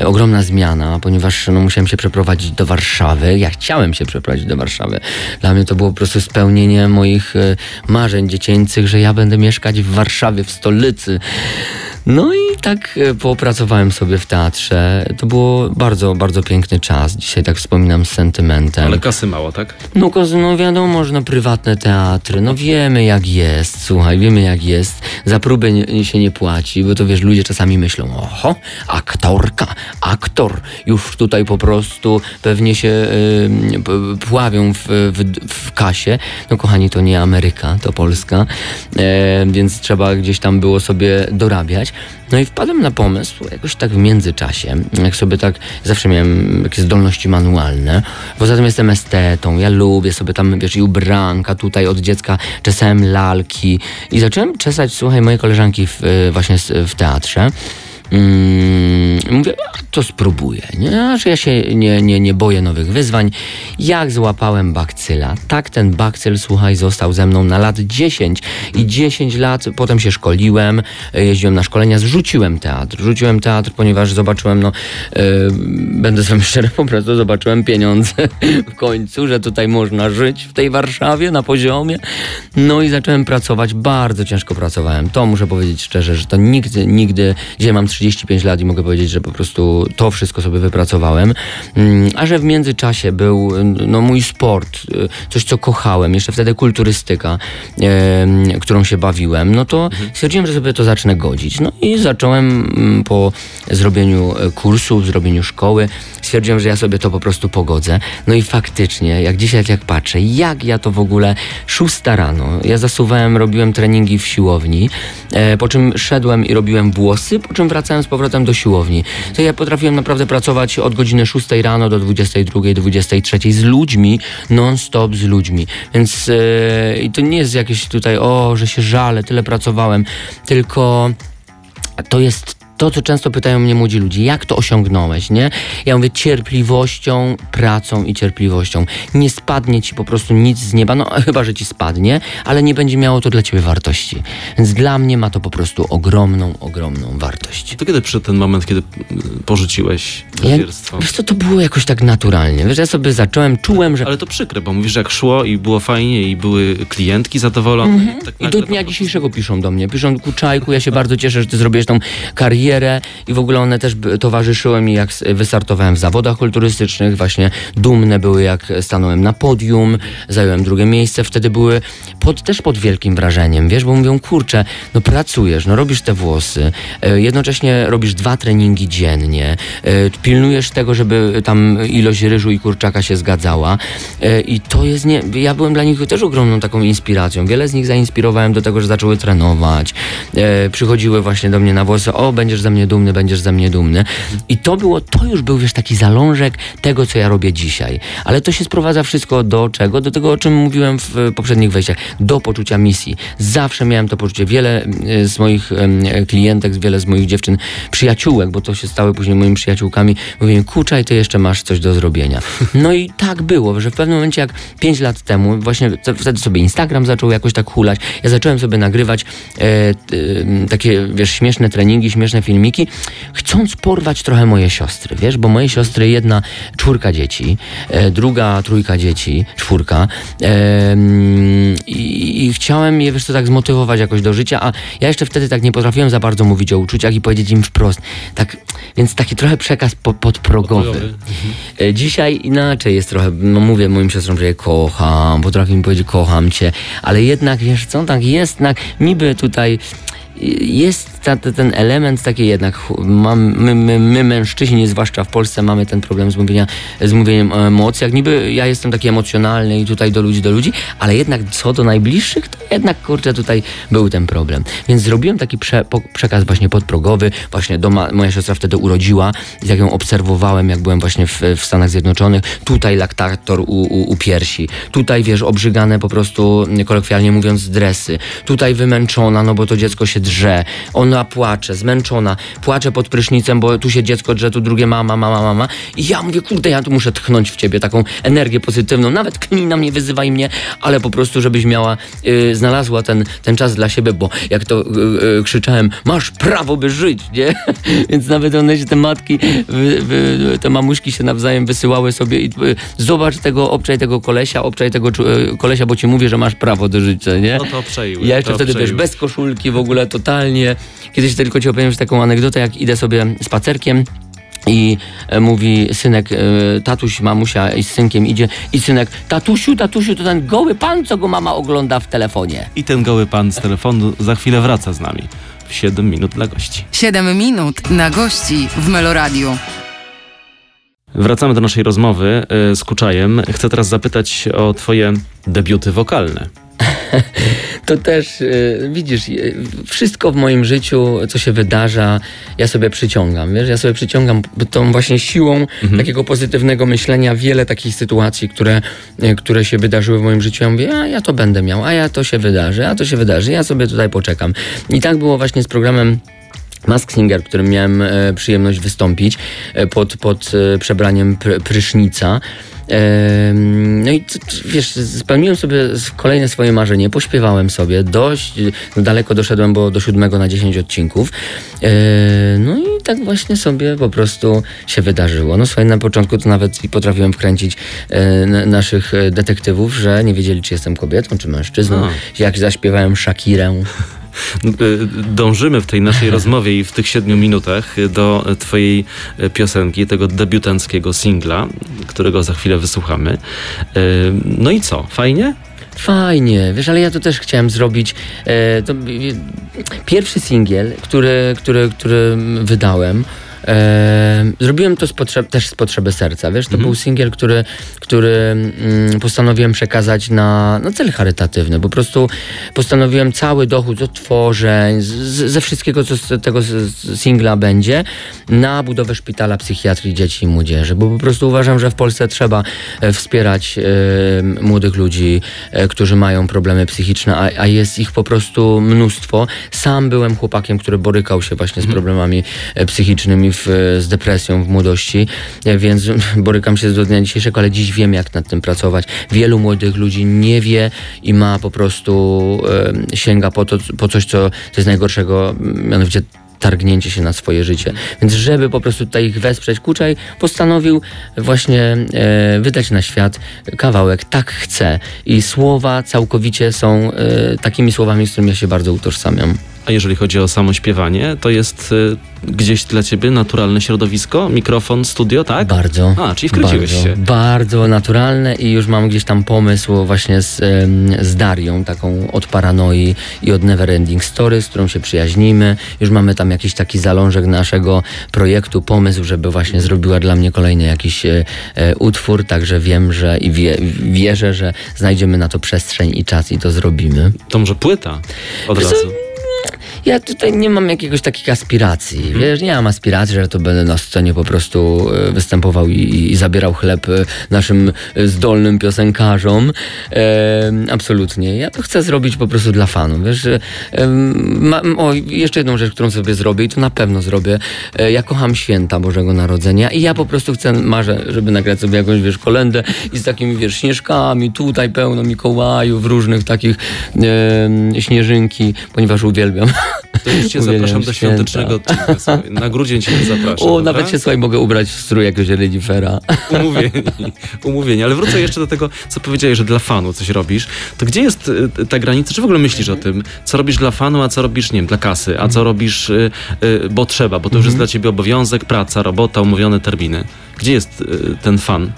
ogromna zmiana, ponieważ no, musiałem się przeprowadzić do Warszawy. Ja chciałem się przeprowadzić do Warszawy. Dla mnie to było po prostu spełnienie moich e, marzeń dziecięcych, że ja będę mieszkać w Warszawie, w stolicy. No i tak e, popracowałem sobie w teatrze. To było bardzo, bardzo piękny czas. Dzisiaj tak wspominam z sentymentem. Ale kasy mało, tak? No, no wiadomo, że no prywatne teatry, no wiemy jak jest, słuchaj, wiemy jak jest. Za próbę nie, się nie płaci, bo to wiesz, ludzie czasami myślą, oho, aktorka, aktor, już tutaj po prostu pewnie się y, pławią w, w, w kasie. No kochani, to nie Ameryka, to Polska, e, więc trzeba gdzieś tam było sobie dorabiać. No i wpadłem na pomysł, jakoś tak w międzyczasie, jak sobie tak, zawsze miałem jakieś zdolności manualne, poza tym jestem estetą, ja lubię sobie tam, wiesz, i ubranka, tutaj od dziecka czesałem lalki i zacząłem czesać, słuchaj, moje koleżanki w, e, właśnie w teatrze. Mm, mówię, a to spróbuję, nie? Że ja się nie, nie, nie boję nowych wyzwań. Jak złapałem bakcyla, tak ten bakcyl, słuchaj, został ze mną na lat 10 i 10 lat potem się szkoliłem, jeździłem na szkolenia, zrzuciłem teatr. Rzuciłem teatr, ponieważ zobaczyłem, no, e, będę wami szczery, po prostu zobaczyłem pieniądze w końcu, że tutaj można żyć w tej Warszawie na poziomie. No i zacząłem pracować, bardzo ciężko pracowałem. To muszę powiedzieć szczerze, że to nigdy, nigdy, gdzie mam 35 lat i mogę powiedzieć, że po prostu to wszystko sobie wypracowałem. Mm, A że w międzyczasie był no, mój sport, y, coś co kochałem, jeszcze wtedy kulturystyka, em, którą się bawiłem, no to stwierdziłem, że sobie to zacznę godzić. No i zacząłem mm, po zrobieniu e, kursu, zrobieniu szkoły, stwierdziłem, że ja sobie to po prostu pogodzę. No i faktycznie, jak dzisiaj jak patrzę, jak ja to w ogóle, szósta rano, ja zasuwałem, robiłem treningi w siłowni, e, po czym szedłem i robiłem włosy, po czym wracałem z powrotem do siłowni. To ja potrafiłem naprawdę pracować od godziny 6 rano do 22, 23 z ludźmi, non-stop z ludźmi. Więc i to nie jest jakieś tutaj, o, że się żalę, tyle pracowałem, tylko to jest to, co często pytają mnie młodzi ludzie, jak to osiągnąłeś, nie? Ja mówię cierpliwością, pracą i cierpliwością. Nie spadnie ci po prostu nic z nieba, no chyba, że ci spadnie, ale nie będzie miało to dla ciebie wartości. Więc dla mnie ma to po prostu ogromną, ogromną wartość. To kiedy przyszedł ten moment, kiedy mm, porzuciłeś Ja, fryzjerstwo? wiesz co, to było jakoś tak naturalnie. Wiesz, ja sobie zacząłem, czułem, że Ale to przykre, bo mówisz, że jak szło i było fajnie i były klientki zadowolone. i Tak I do dnia dzisiejszego piszą do mnie. Piszą, Kuczajku, ja się bardzo cieszę, że ty zrobiłeś tą karierę i w ogóle one też towarzyszyły mi, jak wystartowałem w zawodach kulturystycznych. Właśnie dumne były, jak stanąłem na podium, zająłem drugie miejsce. Wtedy były pod, też pod wielkim wrażeniem, wiesz, bo mówią, kurczę, no pracujesz, no robisz te włosy, e, jednocześnie robisz dwa treningi dziennie, e, pilnujesz tego, żeby tam ilość ryżu i kurczaka się zgadzała e, i to jest nie... Ja byłem dla nich też ogromną taką inspiracją. Wiele z nich zainspirowałem do tego, że zaczęły trenować, przychodziły właśnie do mnie na włosy, o, będziesz ze mnie dumny, będziesz ze mnie dumny. I to było, to już był, wiesz, taki zalążek tego, co ja robię dzisiaj. Ale to się sprowadza wszystko do czego? Do tego, o czym mówiłem w e, poprzednich wejściach. Do poczucia misji. Zawsze miałem to poczucie. Wiele e, z moich e, klientek, wiele z moich dziewczyn, przyjaciółek, bo to się stały później moimi przyjaciółkami, mówiłem, kuczaj, ty jeszcze masz coś do zrobienia. No i tak było, że w pewnym momencie, jak 5 lat temu, właśnie te- wtedy sobie Instagram zaczął jakoś tak hulać, ja zacząłem sobie nagrywać e, m, takie, wiesz, śmieszne treningi, śmieszne filmiki, chcąc porwać trochę moje siostry, wiesz, bo moje siostry, jedna czwórka dzieci, e, druga trójka dzieci, czwórka e, i, i chciałem je, wiesz co, tak zmotywować jakoś do życia, a ja jeszcze wtedy tak nie potrafiłem za bardzo mówić o uczuciach i powiedzieć im wprost, tak, więc taki trochę przekaz po, podprogowy. Podprogowy. E, Dzisiaj inaczej jest trochę, no mówię moim siostrom, że je kocham, potrafię im powiedzieć kocham cię, ale jednak wiesz co, tak jest, tak, niby tutaj jest ta, ten element taki jednak, mam, my, my, my mężczyźni, zwłaszcza w Polsce, mamy ten problem z, mówienia, z mówieniem o emocjach. Niby ja jestem taki emocjonalny i tutaj do ludzi, do ludzi, ale jednak co do najbliższych, to jednak kurczę tutaj był ten problem. Więc zrobiłem taki prze, po, przekaz właśnie podprogowy, właśnie doma, moja siostra wtedy urodziła i tak ją obserwowałem, jak byłem właśnie w, w Stanach Zjednoczonych. Tutaj laktator u, u, u piersi, tutaj wiesz, obrzygane po prostu, kolokwialnie mówiąc, dresy, tutaj wymęczona, no bo to dziecko się drze, ona płacze, zmęczona, płacze pod prysznicem, bo tu się dziecko drze, tu drugie mama, mama, mama i ja mówię, kurde, ja tu muszę tchnąć w ciebie taką energię pozytywną, nawet knij na mnie, wyzywaj mnie, ale po prostu, żebyś miała, y, znalazła ten, ten czas dla siebie, bo jak to y, y, krzyczałem, masz prawo, by żyć, nie? Więc nawet one się, te matki, wy, wy, te mamuśki się nawzajem wysyłały sobie i y, zobacz tego, obczaj tego kolesia, obczaj tego y, kolesia, bo ci mówię, że masz prawo do życia, nie? No to przejły. Ja jeszcze wtedy, wiesz, przejły. bez koszulki w ogóle, to totalnie. Kiedyś tylko ci opowiem taką anegdotę, jak idę sobie spacerkiem i e, mówi synek, e, tatuś, mamusia i z synkiem idzie i synek, tatusiu, tatusiu, to ten goły pan, co go mama ogląda w telefonie. I ten goły pan z telefonu za chwilę wraca z nami. W 7 minut dla gości. 7 minut na gości w Meloradiu. Wracamy do naszej rozmowy y, z Kuczajem. Chcę teraz zapytać o twoje debiuty wokalne. To też, y, widzisz, y, wszystko w moim życiu, co się wydarza, ja sobie przyciągam, wiesz, ja sobie przyciągam tą właśnie siłą takiego pozytywnego myślenia wiele takich sytuacji, które, y, które się wydarzyły w moim życiu. Ja mówię, a ja to będę miał, a ja to się wydarzy, a to się wydarzy, ja sobie tutaj poczekam. I tak było właśnie z programem Mask Singer, w którym miałem e, przyjemność wystąpić e, pod, pod e, przebraniem pr prysznica. No i wiesz, spełniłem sobie kolejne swoje marzenie, pośpiewałem sobie, dość y, daleko doszedłem, bo do siódmego na 10 odcinków. No i tak właśnie sobie po prostu się wydarzyło. No słuchaj, na początku to nawet i potrafiłem wkręcić naszych detektywów, że nie wiedzieli, czy jestem kobietą, czy mężczyzną. A. Jak zaśpiewałem Shakirę. Y, Dążymy w tej naszej rozmowie i w tych 7 minutach do twojej y, piosenki, tego debiutanckiego singla, którego za chwilę wysłuchamy. No i co? Fajnie? Fajnie, wiesz, ale ja to też chciałem zrobić. E, to, e, pierwszy singiel, który, który, który wydałem. Zrobiłem to z potrzeb, też z potrzeby serca, wiesz, to był singiel, który, który mm, postanowiłem przekazać na, na cel charytatywny. Po prostu postanowiłem cały dochód od tworzeń, z, ze wszystkiego, co z tego singla będzie, na budowę szpitala psychiatrii dzieci i młodzieży, bo po prostu uważam, że w Polsce trzeba e, wspierać e, młodych ludzi, e, którzy mają problemy psychiczne, a, a jest ich po prostu mnóstwo. Sam byłem chłopakiem, który borykał się właśnie z problemami e, psychicznymi, w, z depresją w młodości, e, więc borykam się do dnia dzisiejszego, ale dziś wiem, jak nad tym pracować. Wielu młodych ludzi nie wie i ma po prostu e, sięga po, to, po coś, co, co jest najgorszego, mianowicie targnięcie się na swoje życie. Więc żeby po prostu tutaj ich wesprzeć, Kuczaj postanowił właśnie e, wydać na świat kawałek Tak chcę. I słowa całkowicie są e, takimi słowami, z którymi ja się bardzo utożsamiam. A jeżeli chodzi o samo śpiewanie, to jest y, gdzieś dla ciebie naturalne środowisko? Mikrofon, studio, tak? Bardzo. A, czyli wkręciłeś bardzo, się. Bardzo naturalne i już mam gdzieś tam pomysł właśnie z, z Darią, taką od Paranoi i od Neverending Story, z którą się przyjaźnimy. Już mamy tam jakiś taki zalążek naszego projektu, pomysł, żeby właśnie zrobiła dla mnie kolejny jakiś e, e, utwór, także wiem, że i wie, wierzę, że znajdziemy na to przestrzeń i czas i to zrobimy. To może płyta od razu. Ja tutaj nie mam jakiegoś takich aspiracji. Wiesz, nie mam aspiracji, że to będę na scenie po prostu e, występował i, i zabierał chleb e, naszym e, zdolnym piosenkarzom. E, absolutnie. Ja to chcę zrobić po prostu dla fanów. Wiesz, em, ma, o, jeszcze jedną rzecz, którą sobie zrobię i to na pewno zrobię. E, ja kocham święta Bożego Narodzenia i ja po prostu chcę, marzę, żeby nagrać sobie jakąś, wiesz, kolendę i z takimi, wiesz, śnieżkami, tutaj pełno Mikołajów, różnych takich e, śnieżynki, ponieważ uwielbiam. To już cię Uwielbiam zapraszam do święta. świątecznego odcinka. Na grudzień cię zapraszam. O, nawet się słuchaj, mogę ubrać w strój jakiegoś renifera. Umówieni, umówieni. Ale wrócę jeszcze do tego, co powiedziałeś, że dla fanu coś robisz. To gdzie jest y, ta granica? Czy w ogóle myślisz o tym, co robisz dla fanu, a co robisz, nie wiem, dla kasy, a co robisz, y, y, bo trzeba, bo to już jest dla ciebie obowiązek, praca, robota, umówione terminy. Gdzie jest y, ten fan?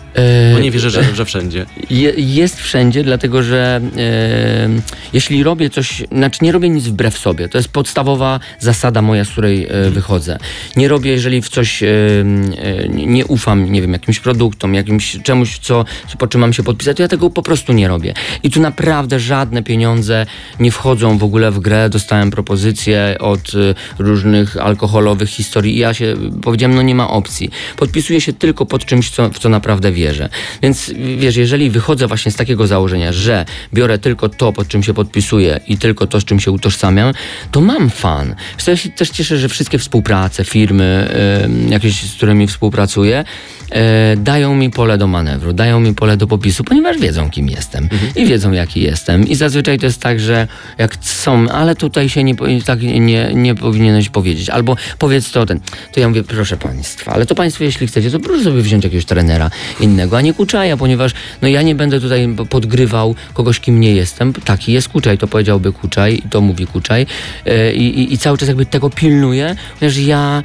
Bo nie wierzę, że, że wszędzie. Je, jest wszędzie, dlatego że e, jeśli robię coś, znaczy nie robię nic wbrew sobie. To jest podstawowa zasada moja, z której e, wychodzę. Nie robię, jeżeli w coś e, e, nie ufam, nie wiem, jakimś produktom, jakimś czemuś, co, co po czym mam się podpisać, to ja tego po prostu nie robię. I tu naprawdę żadne pieniądze nie wchodzą w ogóle w grę. Dostałem propozycje od e, różnych alkoholowych historii i ja się powiedziałem, no nie ma opcji. Podpisuję się tylko pod czymś, co, w co naprawdę wierzę. Więc wiesz, jeżeli wychodzę właśnie z takiego założenia, że biorę tylko to, pod czym się podpisuję i tylko to, z czym się utożsamiam, to mam fan. Ja się też cieszę, że wszystkie współprace, firmy em, jakieś, z którymi współpracuję, e, dają mi pole do manewru, dają mi pole do popisu, ponieważ wiedzą, kim jestem i wiedzą, jaki jestem. I zazwyczaj to jest tak, że jak są, ale tutaj się nie, tak nie, nie powinieneś powiedzieć, albo powiedz to ten. To ja mówię, proszę państwa, ale to państwo, jeśli chcecie, to może sobie wziąć jakiegoś trenera innego, a nie Kuczaja, ponieważ no ja nie będę tutaj podgrywał kogoś, kim nie jestem. Taki jest Kuczaj, to powiedziałby Kuczaj to mówi Kuczaj e, i, i, i cały czas jakby tego pilnuję, ponieważ ja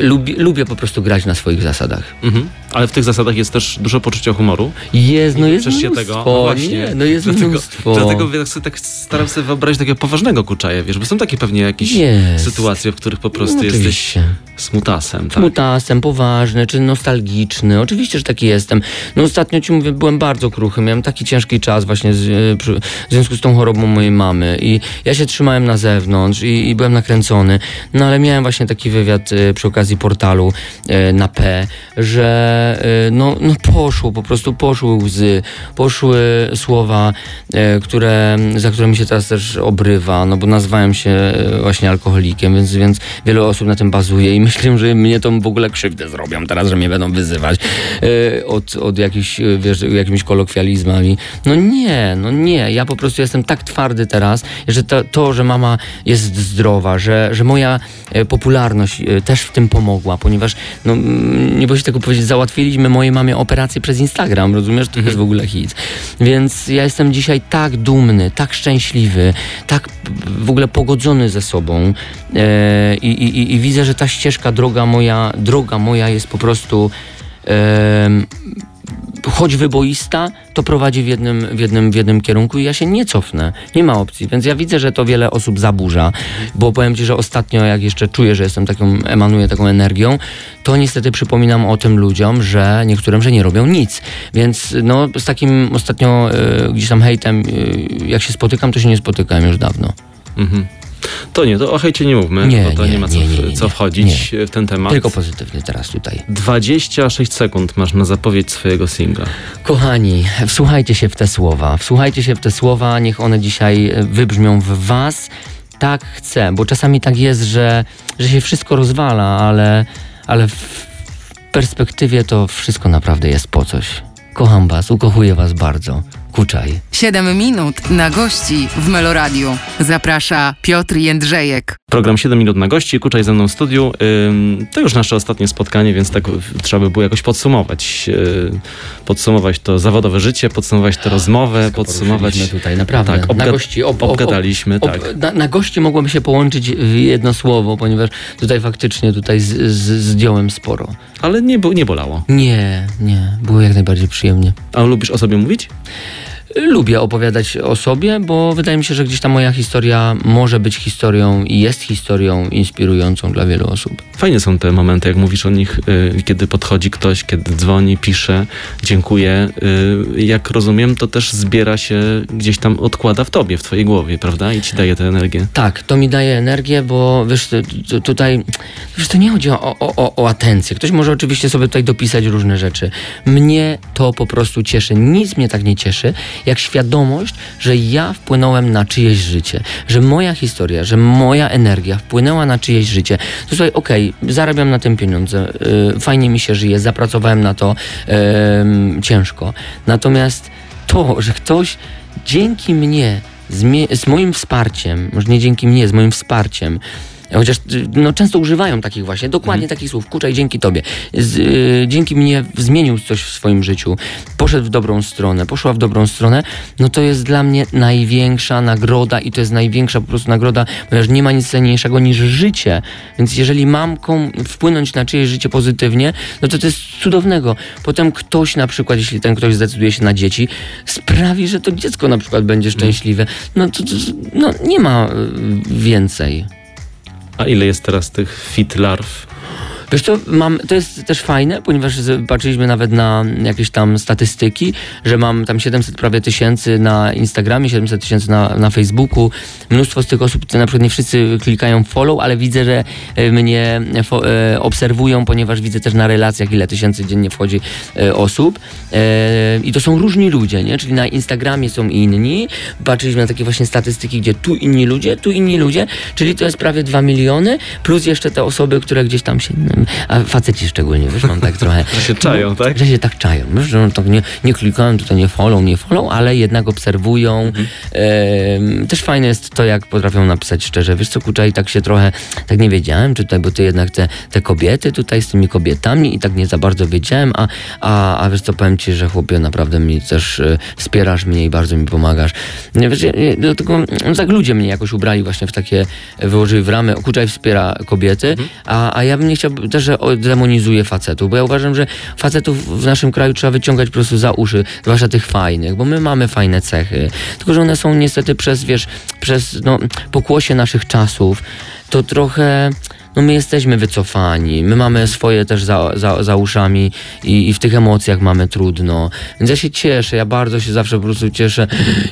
lubię, lubię po prostu grać na swoich zasadach. Mhm. Ale w tych zasadach jest też dużo poczucia humoru. Jest, no jest uczysz się mnóstwo. tego. No właśnie. Nie, no jest dlatego, mnóstwo. Dlatego sobie, tak staram sobie wyobrazić takiego poważnego kuczaja, wiesz, bo są takie pewnie jakieś Jest. sytuacje, w których po prostu No, jesteś smutasem. Tak? Smutasem, poważny, czy nostalgiczny. Oczywiście, że taki jestem. No ostatnio ci mówię, byłem bardzo kruchy, miałem taki ciężki czas właśnie z, e, przy, w związku z tą chorobą mojej mamy i ja się trzymałem na zewnątrz i, i byłem nakręcony. No ale miałem właśnie taki wywiad e, przy okazji portalu e, na P, że e, no, no poszło, po prostu poszły łzy, poszły słowa, e, które, za które mi się teraz też obrywa, no bo nazwałem się właśnie alkoholikiem, więc, więc wiele osób na tym bazuje i myślę, że mnie to w ogóle krzywdę zrobią teraz, że mnie będą wyzywać od, od jakichś, wiesz, jakimiś kolokwializmami. No nie, no nie, ja po prostu jestem tak twardy teraz, że to, to że mama jest zdrowa, że, że moja popularność też w tym pomogła, ponieważ, no nie boję się tego powiedzieć, załatwiliśmy mojej mamie operację przez Instagram, rozumiesz? To jest w ogóle hit. Więc ja jestem dzisiaj tak dumny, tak szczęśliwy, tak w ogóle pogodzony ze sobą e, i, i, i widzę, że ta ścieżka, droga moja, droga moja jest po prostu em, choć wyboista, to prowadzi w jednym, w, jednym, w jednym kierunku i ja się nie cofnę. Nie ma opcji. Więc ja widzę, że to wiele osób zaburza, bo powiem Ci, że ostatnio, jak jeszcze czuję, że jestem taką, emanuję taką energią, to niestety przypominam o tym ludziom, że niektórym, że nie robią nic. Więc no, z takim ostatnio e, gdzieś tam hejtem, e, jak się spotykam, to się nie spotykałem już dawno. Mhm. To nie, to o hejcie nie mówmy, Nie, bo to nie, nie, ma co, nie, co wchodzić w ten temat. Tylko pozytywny teraz tutaj. 26 sekund masz na zapowiedź swojego singla. Kochani, wsłuchajcie się w te słowa. Wsłuchajcie się w te słowa, niech one dzisiaj e, wybrzmią w was. Tak chcę, bo czasami tak jest, że, że się wszystko rozwala, ale, ale w perspektywie to wszystko naprawdę jest po coś. Kocham was, ukochuję was bardzo. Kuczaj. 7 minut na gości w Meloradiu. Zaprasza Piotr Jędrzejek. Program 7 minut na gości, Kuczaj ze mną w studiu. To już nasze ostatnie spotkanie, więc tak trzeba by było jakoś podsumować. Yy, Podsumować to zawodowe życie, podsumować tę rozmowę, podsumować... Poruszyliśmy tutaj, naprawdę. Tak, na obga- gości ob, ob, ob, obgadaliśmy, ob, tak. na, na gości mogłoby się połączyć w jedno słowo, ponieważ tutaj faktycznie tutaj z, z, zdjąłem sporo. Ale nie, bo- nie bolało. Nie, nie, było jak najbardziej przyjemnie. A lubisz o sobie mówić? Lubię opowiadać o sobie, bo wydaje mi się, że gdzieś ta moja historia może być historią i jest historią inspirującą dla wielu osób. Fajnie są te momenty, jak mówisz o nich, y, kiedy podchodzi ktoś, kiedy dzwoni, pisze, dziękuję. Y, jak rozumiem, to też zbiera się, gdzieś tam odkłada w tobie, w twojej głowie, prawda? I ci daje tę energię. Tak, to mi daje energię, bo wiesz, tutaj wiesz, to nie chodzi o, o, o, o atencję. Ktoś może oczywiście sobie tutaj dopisać różne rzeczy. Mnie to po prostu cieszy. Nic mnie tak nie cieszy, jak świadomość, że ja wpłynąłem na czyjeś życie, że moja historia, że moja energia wpłynęła na czyjeś życie. To słuchaj, okej, zarabiam na tym pieniądze, y, fajnie mi się żyje, zapracowałem na to em, ciężko. Natomiast to, że ktoś dzięki mnie z, z moim wsparciem, może nie dzięki mnie, z moim wsparciem, chociaż y, no, często używają takich właśnie, dokładnie takich słów, kuczaj dzięki tobie, z, y, dzięki mnie zmienił coś w swoim życiu, poszedł w dobrą stronę, poszła w dobrą stronę, no to jest dla mnie największa nagroda i to jest największa po prostu nagroda, ponieważ nie ma nic cenniejszego niż życie, więc jeżeli mam kom- wpłynąć na czyjeś życie pozytywnie, no to to jest cudownego. Potem ktoś na przykład, jeśli ten ktoś zdecyduje się na dzieci, sprawi, że to dziecko na przykład będzie szczęśliwe, no to, to no, nie ma y, więcej. A ile jest teraz tych fit larw? Wiesz co, mam, to jest też fajne, ponieważ patrzyliśmy nawet na jakieś tam statystyki, że mam tam 700 prawie tysięcy na Instagramie, 700 tysięcy na, na Facebooku. Mnóstwo z tych osób, na przykład nie wszyscy klikają follow, ale widzę, że e, mnie fo, e, obserwują, ponieważ widzę też na relacjach, ile tysięcy dziennie wchodzi e, osób. E, I to są różni ludzie, nie? Czyli na Instagramie są inni. Patrzyliśmy na takie właśnie statystyki, gdzie tu inni ludzie, tu inni ludzie, czyli to jest prawie 2 miliony, plus jeszcze te osoby, które gdzieś tam się a faceci szczególnie, wiesz, mam tak trochę... Że się czają, tak? Że się tak czają, wiesz, że tak nie, nie klikają, tutaj nie follow, nie follow, ale jednak obserwują. Mhm. Em, też fajne jest to, jak potrafią napisać szczerze, wiesz co, kurczę, i tak się trochę, tak nie wiedziałem, czy tutaj, bo ty jednak te, te kobiety tutaj z tymi kobietami i tak nie za bardzo wiedziałem, a, a, a wiesz co, powiem ci, że chłopie, naprawdę mi też e, wspierasz mnie i bardzo mi pomagasz. Nie, wiesz, ja- dlatego no, tak ludzie mnie jakoś ubrali właśnie w takie, wyłożyli w ramy, Kuczaj wspiera kobiety, a, a ja bym nie chciał też, że demonizuję facetów, bo ja uważam, że facetów w naszym kraju trzeba wyciągać po prostu za uszy, zwłaszcza tych fajnych, bo my mamy fajne cechy, tylko że one są niestety przez, wiesz, przez no, pokłosie naszych czasów, to trochę no my jesteśmy wycofani, my mamy swoje też za, za, za uszami i, i w tych emocjach mamy trudno. Więc ja się cieszę, ja bardzo się zawsze po prostu cieszę.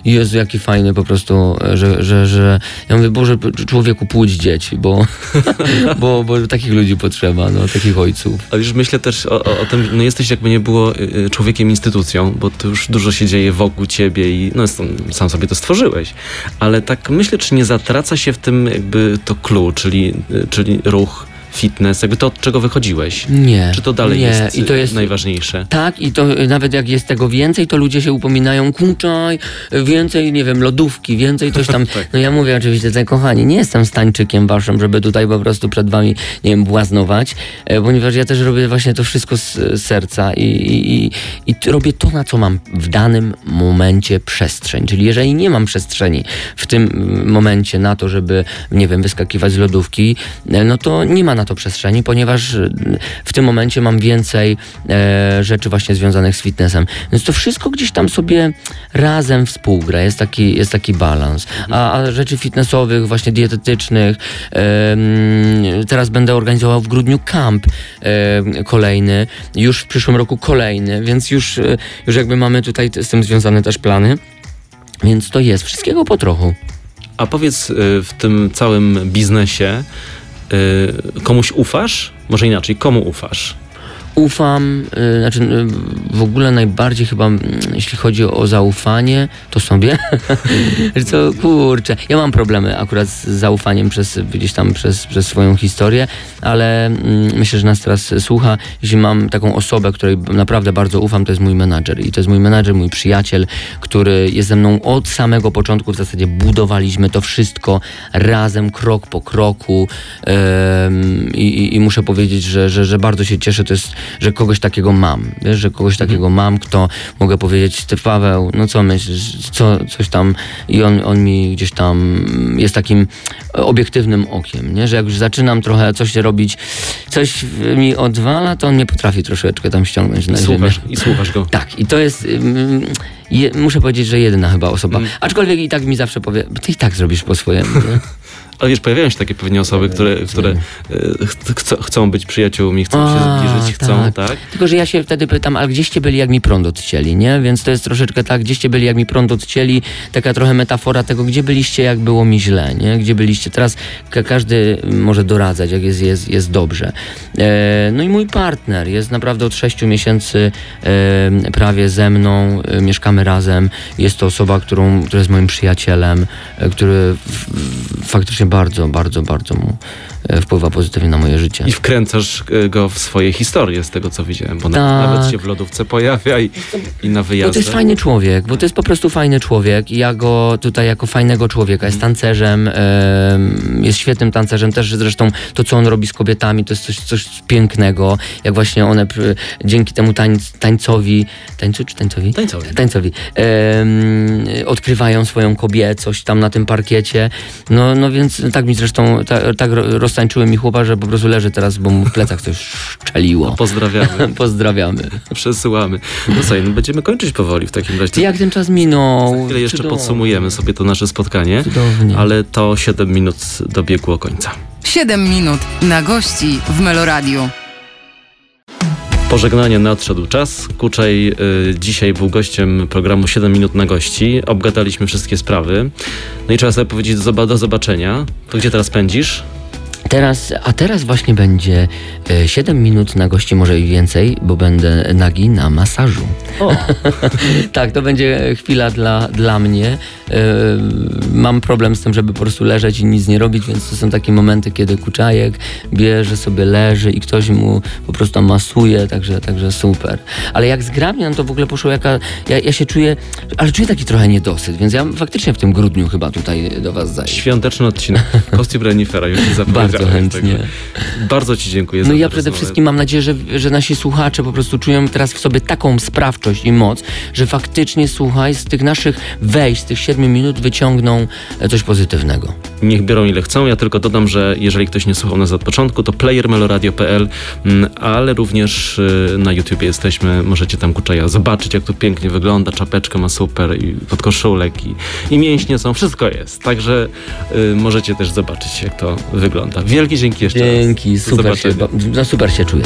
Jezu, jaki fajny po prostu, że, że, że ja mówię, Boże, człowieku płódź dzieci, bo, bo, bo takich ludzi potrzeba, no, takich ojców. Ale już myślę też o, o, o tym, no jesteś jakby nie było y, y, człowiekiem instytucją, bo to już dużo się dzieje wokół ciebie i no sam- sobie to stworzyłeś. Ale tak myślę, czy nie zatraca się w tym jakby to clue, czyli, y, czyli ruch, fitness, jakby to od czego wychodziłeś. Nie. Czy to dalej nie. jest, I to jest najważniejsze? Tak, i to y, nawet jak jest tego więcej, to ludzie się upominają, kurczaj, więcej, nie wiem, lodówki, więcej coś tam. Tak. No ja mówię oczywiście, że kochani, nie jestem stańczykiem waszym, żeby tutaj po prostu przed wami, nie wiem, błaznować, ponieważ ja też robię właśnie to wszystko z serca i, i, i, robię to, na co mam w danym momencie przestrzeń. Czyli jeżeli nie mam przestrzeni w tym mm, momencie na to, żeby, nie wiem, wyskakiwać z lodówki, no to nie ma na to przestrzeni, ponieważ e, w tym momencie mam więcej e, rzeczy właśnie związanych z fitnessem. Więc to wszystko gdzieś tam sobie razem współgra, jest taki, jest taki balans. A, a rzeczy fitnessowych, właśnie dietetycznych, em, teraz będę organizował w grudniu camp em, kolejny, już w przyszłym roku kolejny, więc już, e, już jakby mamy tutaj z tym związane też plany. Więc to jest wszystkiego po trochu. A powiedz y, w tym całym biznesie, y, komuś ufasz? Może inaczej, komu ufasz? Ufam, y, znaczy y, w ogóle najbardziej chyba, mm, jeśli chodzi o zaufanie, to sobie. Co, kurczę, ja mam problemy akurat z zaufaniem przez, gdzieś tam przez, przez swoją historię, ale mm, myślę, że nas teraz słucha. Jeśli mam taką osobę, której naprawdę bardzo ufam, to jest mój menadżer. I to jest mój menadżer, mój przyjaciel, który jest ze mną od samego początku. W zasadzie budowaliśmy to wszystko razem, krok po kroku. I muszę powiedzieć, że, że, że bardzo się cieszę, to jest, że kogoś takiego mam. Wiesz, że kogoś takiego mam, kto mogę powiedzieć, ty Paweł, no co myślisz, co, coś tam. I on, on mi gdzieś tam jest takim obiektywnym okiem, nie? że jak już zaczynam trochę coś robić, coś mi odwala, to on mnie potrafi troszeczkę tam ściągnąć na ziemię. słuchasz, I słuchasz go. Tak, i to jest. je, muszę powiedzieć, że jedyna chyba osoba. Mm. Aczkolwiek i tak mi zawsze powie, ty i tak zrobisz po swojemu. Ale wiesz, pojawiają się takie pewnie osoby, które, które y, ch- chcą, być przyjaciółmi, chcą się A, zbliżyć, chcą, tak. tak? Tylko, że ja się wtedy pytam, ale gdzieście byli, jak mi prąd odcięli, nie? Więc to jest troszeczkę tak, gdzieście byli, jak mi prąd odcięli, taka trochę metafora tego, gdzie byliście, jak było mi źle, nie? Gdzie byliście. Teraz ka- każdy może doradzać, jak jest, jest, jest dobrze. E, no i mój partner jest naprawdę od sześciu miesięcy e, prawie ze mną, e, mieszkamy razem. Jest to osoba, którą, która jest moim przyjacielem, e, który faktycznie bardzo, bardzo, bardzo mu e, wpływa pozytywnie na moje życie. I wkręcasz y, go w swoje historie, z tego co widziałem, bo Tak. nawet się w lodówce pojawia i, i na Bo to wyjazdach. jest fajny człowiek, bo to jest po prostu fajny człowiek ja go tutaj jako fajnego człowieka, jest tancerzem, em, jest świetnym tancerzem, też zresztą to, co on robi z kobietami, to jest coś, coś pięknego, jak właśnie one dzięki temu tańc, tańcowi, tańcu czy tańcowi? Tańcowi. Tańcowi. Odkrywają swoją kobiecość tam na tym parkiecie, no, no więc tak mi zresztą, ta, tak ro- roztańczyły mi chłopa, że po prostu leży teraz, bo mu w plecach coś szczeliło. Pozdrawiamy, Pozdrawiamy. przesyłamy. No słuchaj, no będziemy kończyć powoli w takim razie. Jak ten czas minął? Za chwilę jeszcze Cudownie. podsumujemy sobie to nasze spotkanie, Cudownie. ale to 7 minut dobiegło końca. 7 minut na gości w Meloradiu. Pożegnanie nadszedł czas. Kuczej y, dzisiaj był gościem programu 7 minut na gości. Obgadaliśmy wszystkie sprawy. No i trzeba sobie powiedzieć do, zoba- do zobaczenia. To gdzie teraz pędzisz? Teraz, a teraz właśnie będzie e, 7 minut na gości, może i więcej, bo będę nagi na masażu. O, Tak, to będzie chwila dla, dla mnie. E, mam problem z tym, żeby po prostu leżeć i nic nie robić, więc to są takie momenty, kiedy kuczajek bierze sobie, leży i ktoś mu po prostu masuje, także, także super. Ale jak zgrabniam, to w ogóle poszło jaka... Ja, ja się czuję, ale czuję taki trochę niedosyt, więc ja faktycznie w tym grudniu chyba tutaj do was zajdę. świąteczny odcinek. Kostium renifera już się zapowiedziałeś. Bardzo chętnie. Bardzo ci dziękuję za No i ja przede wszystkim mam nadzieję, że, że nasi słuchacze po prostu czują teraz w sobie taką sprawczość i moc, że faktycznie, słuchaj, z tych naszych wejść, z tych siedmiu minut wyciągną coś pozytywnego. Niech biorą ile chcą. Ja tylko dodam, że jeżeli ktoś nie słuchał nas od początku, to playermeloradio.pl, mm, ale również y, na YouTubie jesteśmy. Możecie tam Kuczaja zobaczyć, jak tu pięknie wygląda. Czapeczkę ma super i podkoszulek i, i mięśnie są. Wszystko jest. Także y, możecie też zobaczyć, jak to wygląda. Wielkie dzięki jeszcze. Dzięki, super się, no super się czuję.